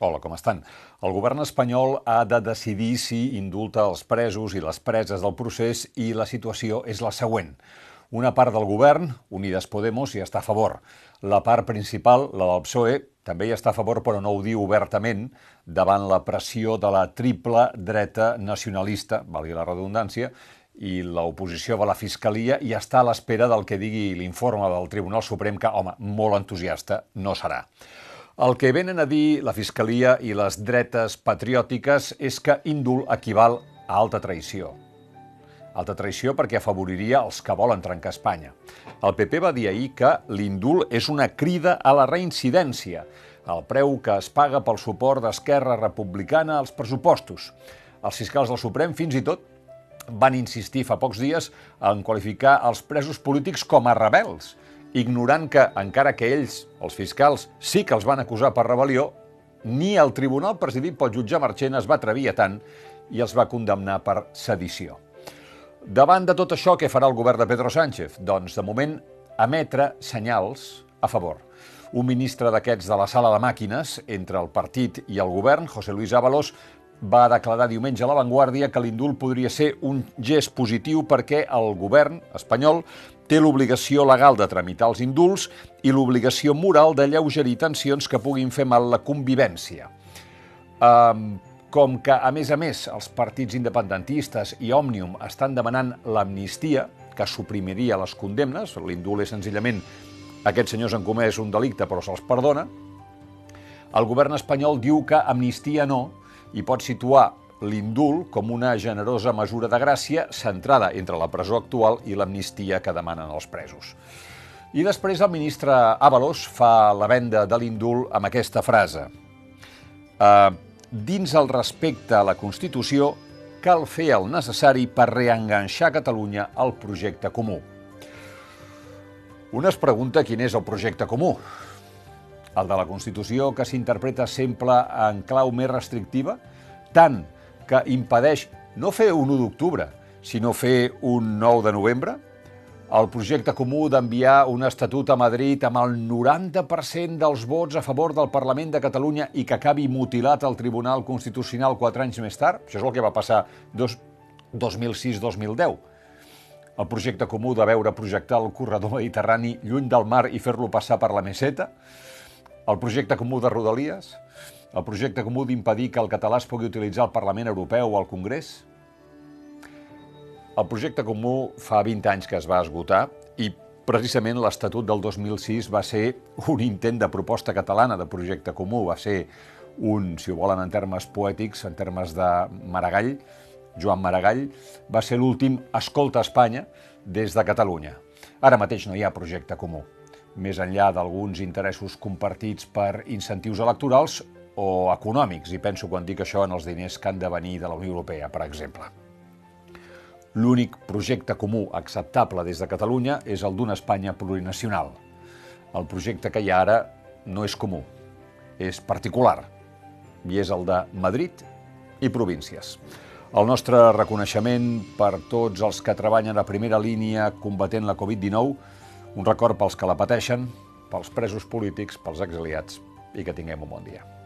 Hola, com estan? El govern espanyol ha de decidir si indulta els presos i les preses del procés i la situació és la següent. Una part del govern, Unides Podemos, hi està a favor. La part principal, la del PSOE, també hi està a favor, però no ho diu obertament, davant la pressió de la triple dreta nacionalista, valgui la redundància, i l'oposició a la Fiscalia i està a l'espera del que digui l'informe del Tribunal Suprem, que, home, molt entusiasta no serà. El que venen a dir la Fiscalia i les dretes patriòtiques és que índol equival a alta traïció. Alta traïció perquè afavoriria els que volen trencar Espanya. El PP va dir ahir que l'indult és una crida a la reincidència, el preu que es paga pel suport d'Esquerra Republicana als pressupostos. Els fiscals del Suprem fins i tot van insistir fa pocs dies en qualificar els presos polítics com a rebels, ignorant que, encara que ells, els fiscals, sí que els van acusar per rebel·lió, ni el tribunal presidit pel jutge Marchena es va atrevir a tant i els va condemnar per sedició. Davant de tot això, què farà el govern de Pedro Sánchez? Doncs, de moment, emetre senyals a favor. Un ministre d'aquests de la sala de màquines, entre el partit i el govern, José Luis Ábalos, va declarar diumenge a La Vanguardia que l'indult podria ser un gest positiu perquè el govern espanyol té l'obligació legal de tramitar els indults i l'obligació moral de lleugerir tensions que puguin fer mal la convivència. Um, com que, a més a més, els partits independentistes i Òmnium estan demanant l'amnistia, que suprimiria les condemnes, l'indult és senzillament aquests senyors han comès un delicte però se'ls perdona, el govern espanyol diu que amnistia no, i pot situar l'indult com una generosa mesura de gràcia centrada entre la presó actual i l'amnistia que demanen els presos. I després el ministre Ábalos fa la venda de l'indult amb aquesta frase. Uh, dins el respecte a la Constitució, cal fer el necessari per reenganxar Catalunya al projecte comú. Un es pregunta quin és el projecte comú. El de la Constitució que s'interpreta sempre en clau més restrictiva, tant que impedeix no fer un 1 d'octubre, sinó fer un 9 de novembre, el projecte comú d'enviar un estatut a Madrid amb el 90% dels vots a favor del Parlament de Catalunya i que acabi mutilat al Tribunal Constitucional quatre anys més tard, això és el que va passar 2006-2010. El projecte comú de veure projectar el corredor mediterrani lluny del mar i fer-lo passar per la meseta, el projecte comú de Rodalies, el projecte comú d'impedir que el català es pugui utilitzar al Parlament Europeu o al Congrés, el projecte comú fa 20 anys que es va esgotar i precisament l'Estatut del 2006 va ser un intent de proposta catalana de projecte comú, va ser un, si ho volen en termes poètics, en termes de Maragall, Joan Maragall, va ser l'últim Escolta Espanya des de Catalunya. Ara mateix no hi ha projecte comú. Més enllà d'alguns interessos compartits per incentius electorals o econòmics, i penso quan dic això en els diners que han de venir de la Unió Europea, per exemple. L'únic projecte comú acceptable des de Catalunya és el d'una Espanya plurinacional. El projecte que hi ha ara no és comú, és particular, i és el de Madrid i províncies. El nostre reconeixement per tots els que treballen a primera línia combatent la Covid-19 un record pels que la pateixen, pels presos polítics, pels exiliats i que tinguem un bon dia.